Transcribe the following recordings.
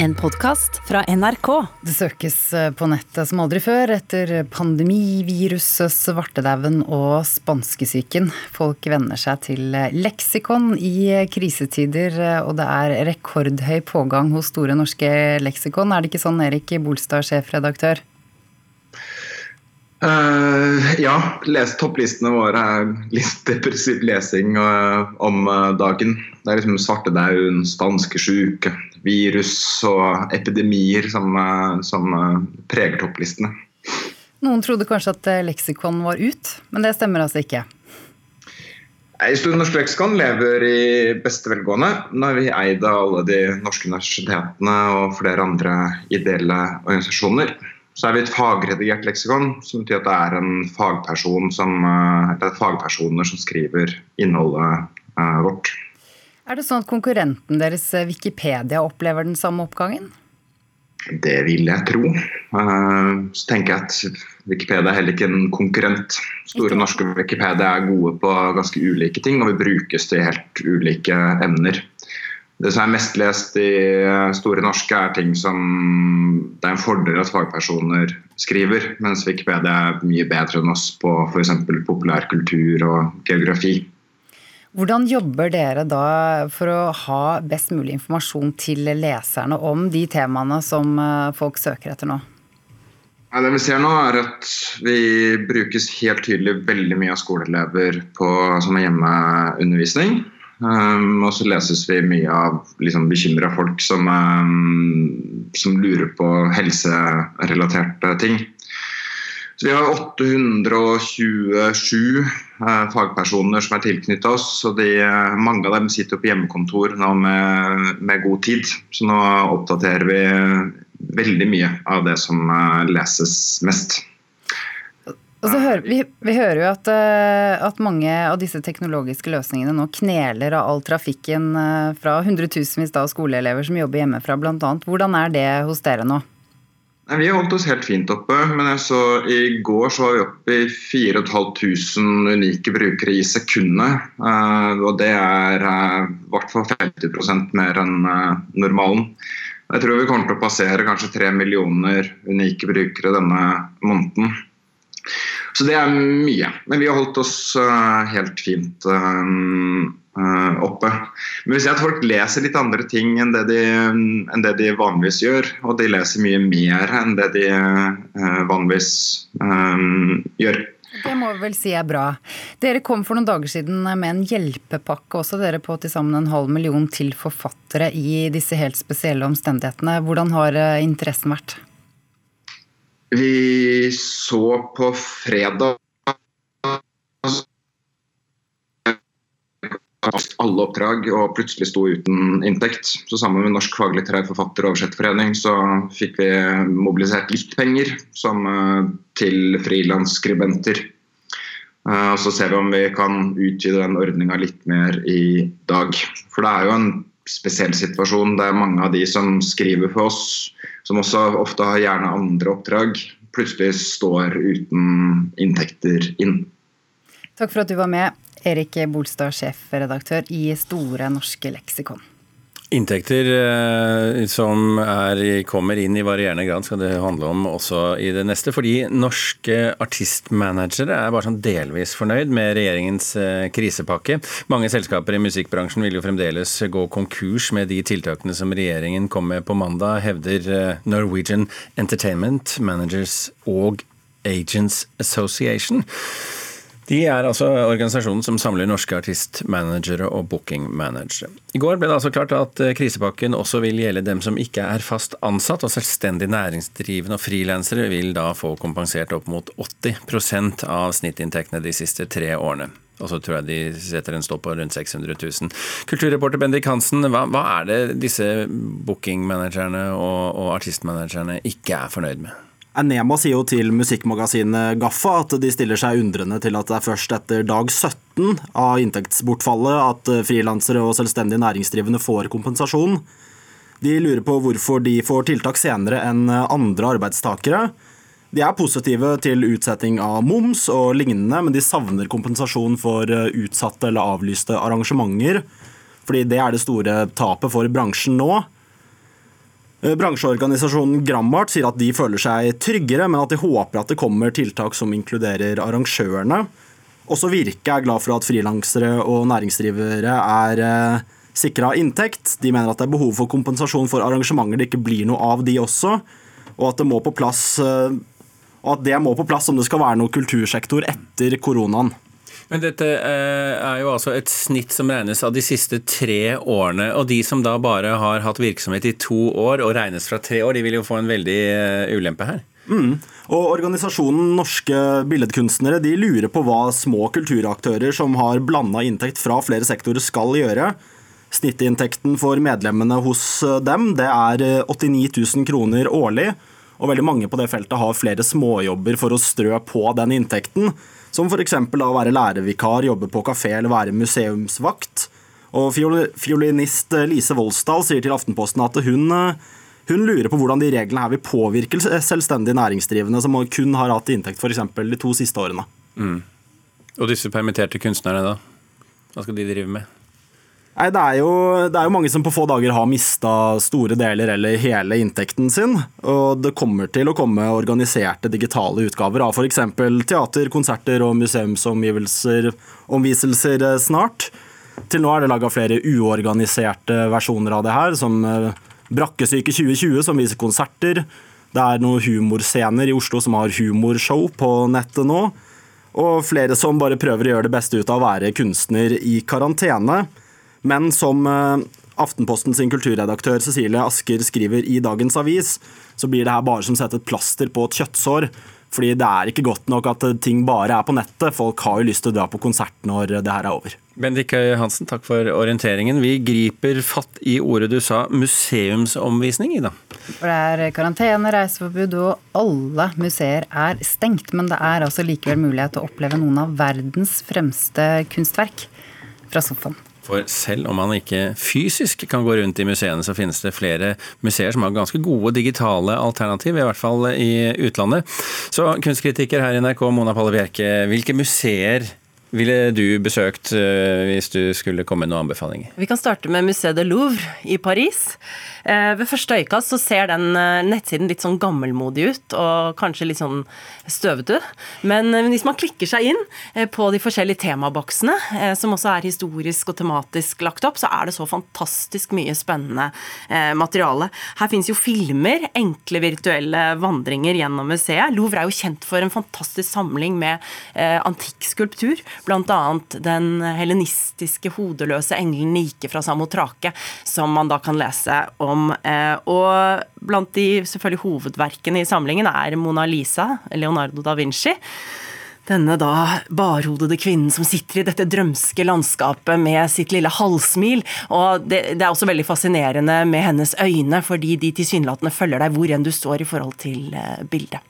En podkast fra NRK. Det søkes eh, på nettet som aldri før etter pandemi, virus, svartedauden og spanskesyken. Folk venner seg til eh, leksikon i eh, krisetider, og det er rekordhøy pågang hos Store norske leksikon. Er det ikke sånn, Erik Bolstad, sjefredaktør? Uh, ja, les, topplistene våre er litt depressiv lesing uh, om uh, dagen. Det er liksom svartedauden, spanskesjuke, virus og epidemier som, som preger topplistene. Noen trodde kanskje at leksikon var ut, men det stemmer altså ikke? Norske leksikon lever i beste velgående. Nå er vi eid av alle de norske universitetene og flere andre ideelle organisasjoner. Så er vi et fagredigert leksikon, som betyr at det er en fagperson som, eh, det er fagpersoner som skriver innholdet uh, vårt. Er det sånn at konkurrenten deres eh, Wikipedia opplever den samme oppgangen? Det vil jeg tro. Så tenker jeg at Wikipedia er heller ikke en konkurrent. Store norske Wikipedia er gode på ganske ulike ting, og vi brukes til helt ulike emner. Det som er mest lest i eh, Store norske, er ting som det er en fordel at fagpersoner skriver, mens Wikipedia er mye bedre enn oss på f.eks. populærkultur og geografi. Hvordan jobber dere da for å ha best mulig informasjon til leserne om de temaene som eh, folk søker etter nå? Ja, det vi ser nå er at vi brukes helt tydelig veldig mye av skoleelever på, som er hjemmeundervisning. Um, og så leses vi mye av liksom, bekymra folk som, um, som, lurer på helserelaterte ting. Så Vi har 827 uh, eh, fagpersoner som er tilknyttet oss. og de, Mange av dem sitter på hjemmekontor nå med, med, god tid. Så nå oppdaterer vi veldig mye av det som uh, leses mest. Hører, vi, vi, hører jo at, eh, at, mange av disse teknologiske løsningene nå kneler av all trafikken eh, fra hundretusenvis av skoleelever som jobber hjemmefra bl.a. Hvordan er det hos dere nå? Vi har holdt oss helt fint oppe, men så i går så var vi oppe i 4500 unike brukere i sekundet. Eh, og det er i hvert fall 50 mer enn normalen. Jeg tror vi kommer til å passere kanskje 3 millioner unike brukere denne måneden. Så det er mye. Men vi har holdt oss uh, helt fint uh, oppe. Men vi ser at folk leser litt andre ting enn det, de, enn det de vanligvis gjør. Og de leser mye mer enn det de vanligvis gjør. Det må vi vel si er bra. Dere kom for noen dager siden med en hjelpepakke også, dere på til sammen en halv million til forfattere i disse helt spesielle omstendighetene. Hvordan har interessen vært? Vi så på fredag alle oppdrag og plutselig sto uten inntekt. Så sammen med Norsk faglitterær forfatter- og oversetterforening så fikk vi mobilisert litt penger som, eh, til frilansskribenter. Eh, så ser vi om vi kan utvide den ordninga litt mer i dag. For det er jo en spesiell situasjon. Det er mange av de som skriver for oss, som også ofte har gjerne andre oppdrag, plutselig står uten inntekter inn. Takk for at du var med, Erik Bolstad, sjefredaktør i Store norske leksikon. Inntekter eh, som er, kommer inn i varierende grad, skal det handle om også i det neste. Fordi norske artistmanagere er bare sånn delvis fornøyd med regjeringens eh, krisepakke. Mange selskaper i musikkbransjen vil jo fremdeles gå konkurs med de tiltakene som regjeringen kom med på mandag, hevder eh, Norwegian Entertainment Managers og Agents Association. De er altså organisasjonen som samler norske artistmanagere og bookingmanagere. I går ble det altså klart at eh, krisepakken også vil gjelde dem som ikke er fast ansatt, og selvstendig næringsdrivende og frilansere vil da få kompensert opp mot 80% av snittinntektene de siste tre årene. Og så tror jeg de setter en stopp på rundt 600 000. Kulturreporter Bendik Hansen, hva, hva er det disse bookingmanagerne og, og artistmanagerne ikke er fornøyd med? Enema sier jo til musikkmagasinet Gaffa at de stiller seg undrende til at det er først etter dag 17 av inntektsbortfallet at frilansere og selvstendig næringsdrivende får kompensasjon. De lurer på hvorfor de får tiltak senere enn andre arbeidstakere. De er positive til utsetting av moms og lignende, men de savner kompensasjon for utsatte eller avlyste arrangementer. Fordi det er det store tapet for bransjen nå. Eh, bransjeorganisasjonen Grammart sier at de føler seg tryggere, men at de håper at det kommer tiltak som inkluderer arrangørene. Også Virke er glad for at frilansere og næringsdrivere er eh, sikra inntekt. De mener at det er behov for kompensasjon for arrangementer det ikke blir noe av de også, og at det må på plass, eh, og at det må på plass om det skal være noe kultursektor etter koronaen. Men dette eh, er jo altså et snitt som regnes av de siste tre årene. Og de som da bare har hatt virksomhet i to år og regnes fra tre år, de vil jo få en veldig eh, ulempe her. Mm. Og Organisasjonen Norske Billedkunstnere de lurer på hva små kulturaktører som har blanda inntekt fra flere sektorer, skal gjøre. Snittinntekten for medlemmene hos eh, dem det er 89 000 kroner årlig. Og veldig mange på det feltet har flere småjobber for å strø på den inntekten. Som f.eks. å være lærervikar, jobbe på kafé eller være museumsvakt. Og Fiolinist Lise Voldsdal sier til Aftenposten at hun, hun lurer på hvordan de reglene her vil påvirke selvstendig næringsdrivende som kun har hatt inntekt f.eks. de to siste årene. Mm. Og disse permitterte kunstnerne, da? Hva skal de drive med? Nei, det er, jo, det er, jo, mange som på få dager har mista store deler eller hele inntekten sin. Og det kommer til å komme organiserte digitale utgaver av f.eks. teater, konserter og museumsomgivelser omviselser eh, snart. Til nå er det laga flere uorganiserte versjoner av det her, som eh, Brakkesyke 2020, som viser konserter. Det er noen humorscener i Oslo som har humorshow på nettet nå. Og flere som bare prøver å gjøre det beste ut av å være kunstner i karantene. Men som eh, Aftenposten sin kulturredaktør Cecilie Asker skriver i dagens avis, så blir det her bare som å sette et plaster på et kjøttsår. Fordi det er ikke godt nok at ting bare er på nettet. Folk har jo lyst til å dra på konsert når det her er over. Bendik Hansen, takk for orienteringen. Vi griper fatt i ordet du sa, museumsomvisning, Ida. For det er karantene, reiseforbud, og alle museer er stengt. Men det er altså likevel mulighet til å oppleve noen av verdens fremste kunstverk fra sofaen. For selv om man ikke fysisk kan gå rundt i museene, så finnes det flere museer som har ganske gode digitale alternativ, i hvert fall i utlandet. Så kunstkritiker her i NRK, Mona Palle Bjerke, hvilke museer ville du besøkt eh, hvis du skulle komme med noen anbefalinger? Vi kan starte med Musée de Louvre i Paris. Eh, ved første øyekast så ser den eh, nettsiden litt sånn gammelmodig ut, og kanskje litt sånn støvete. Men hvis man klikker seg inn på de forskjellige temaboksene, som også er historisk og tematisk lagt opp, så er det så fantastisk mye spennende materiale. Her fins jo filmer, enkle virtuelle vandringer gjennom museet. Louvre er jo kjent for en fantastisk samling med antikk skulptur Bl.a. den helenistiske hodeløse engelen Nike fra Samotrake, som man da kan lese om. Eh, og blant de selvfølgelig hovedverkene i samlingen er Mona Lisa, Leonardo da Vinci denne da barhodede kvinnen som sitter i dette drømske landskapet med sitt lille halvsmil. Og det, det, er også veldig fascinerende med hennes øyne, fordi de tilsynelatende følger deg hvor enn du står i forhold til eh, bildet.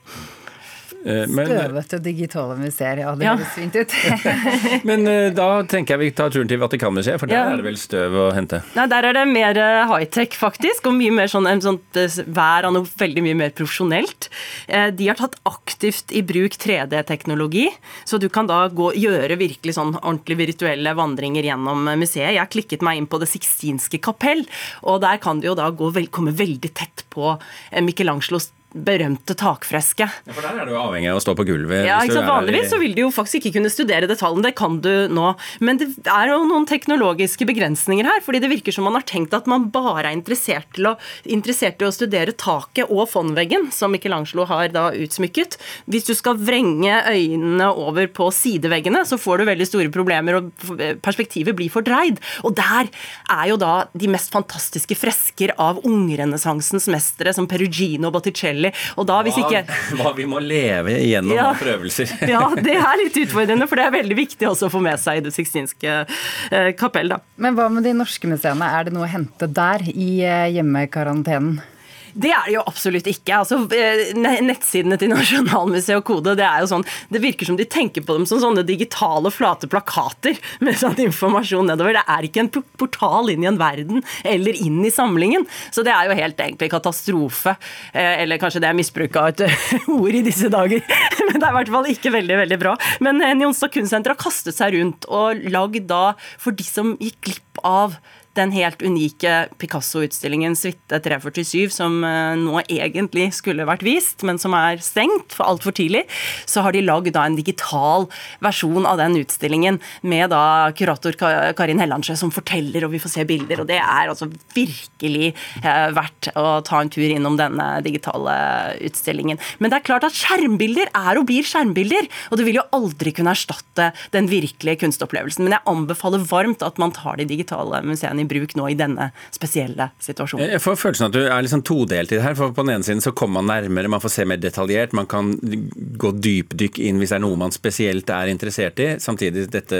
Eh, og Støvete digitale museer, ja. Det ja. høres fint ut. men eh, da tenker jeg vi tar turen til Vatikanmuseet, for der ja. er det vel støv å hente? Nei, der er det mer eh, high-tech, faktisk, og mye mer sånn, en sånt vær av noe veldig mye mer profesjonelt. De har tatt aktivt i bruk 3D-teknologi, så du kan da gå, gjøre virkelig sånn ordentlig virtuelle vandringer gjennom museet. Jeg har klikket meg inn på Det sixtinske kapell, og der kan du jo da gå, komme veldig tett på Michelangelos berømte takfreske. Ja, for Der er du avhengig av å stå på gulvet. Ja, ikke sant? Vanligvis så vil du jo faktisk ikke kunne studere detaljen, det kan du nå. Men det er jo noen teknologiske begrensninger her. fordi det virker som man har tenkt at man bare er interessert, å, interessert i å studere taket og fondveggen, som Michelangelo har da utsmykket. Hvis du skal vrenge øynene over på sideveggene, så får du veldig store problemer, og perspektivet blir fordreid. Og der er jo da de mest fantastiske fresker av ungrenessansens mestere, som Perugino Botticelli forskjellig. Og da hvis ikke Hva vi må leve gjennom ja, av prøvelser. ja, det er litt utfordrende, for det er veldig viktig også å få med seg i Det sixtinske eh, kapell. Da. Men hva med de norske museene, er det noe å hente der i eh, hjemmekarantenen? Det er det jo absolutt ikke. Altså, eh, nettsidene til Nasjonalmuseet og Kode det er jo sånn, det virker som de tenker på dem som sånne digitale, flate plakater med sånn informasjon nedover. Det er ikke en portal inn i en verden eller inn i samlingen. Så det er jo helt egentlig katastrofe. Eh, eller kanskje det er misbruk av et ord i disse dager. Men det er i hvert fall ikke veldig veldig bra. Men Njonstad Kunstsenter har kastet seg rundt og lagd da, for de som gikk glipp av den helt unike Picasso-utstillingen Suite 347, som eh, nå egentlig skulle vært vist, men som er stengt for altfor tidlig, så har de lagd en digital versjon av den utstillingen med da kurator Karin Hellandsjø som forteller, og vi får se bilder. og Det er altså virkelig eh, verdt å ta en tur innom denne digitale utstillingen. Men det er klart at skjermbilder er og blir skjermbilder, og det vil jo aldri kunne erstatte den virkelige kunstopplevelsen. Men jeg anbefaler varmt at man tar de digitale museene i bruk nå i denne spesielle situasjonen. Jeg får følelsen at du er liksom todelt i det her. for På den ene siden så kommer man nærmere, man får se mer detaljert, man kan gå dypdykk inn hvis det er noe man spesielt er interessert i. Samtidig dette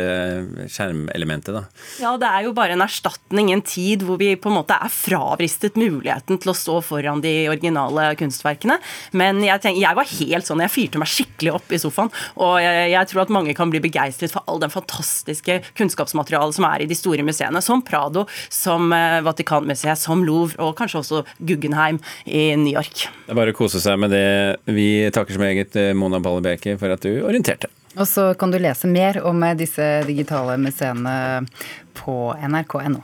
skjermelementet, da. Ja, det er jo bare en erstatning i en tid hvor vi på en måte er fravristet muligheten til å stå foran de originale kunstverkene. Men jeg, tenker, jeg var helt sånn, jeg fyrte meg skikkelig opp i sofaen. Og jeg, jeg tror at mange kan bli begeistret for all den fantastiske kunnskapsmaterialet som er i de store museene, som Prado, som eh, Vatikanmuseet, som Louvre og kanskje også Guggenheim i New York. Det er bare å kose seg med det. Vi takker som eget eh, Mona Ballebeke for at du orienterte. Og så kan du lese mer om disse digitale museene på nrk.no.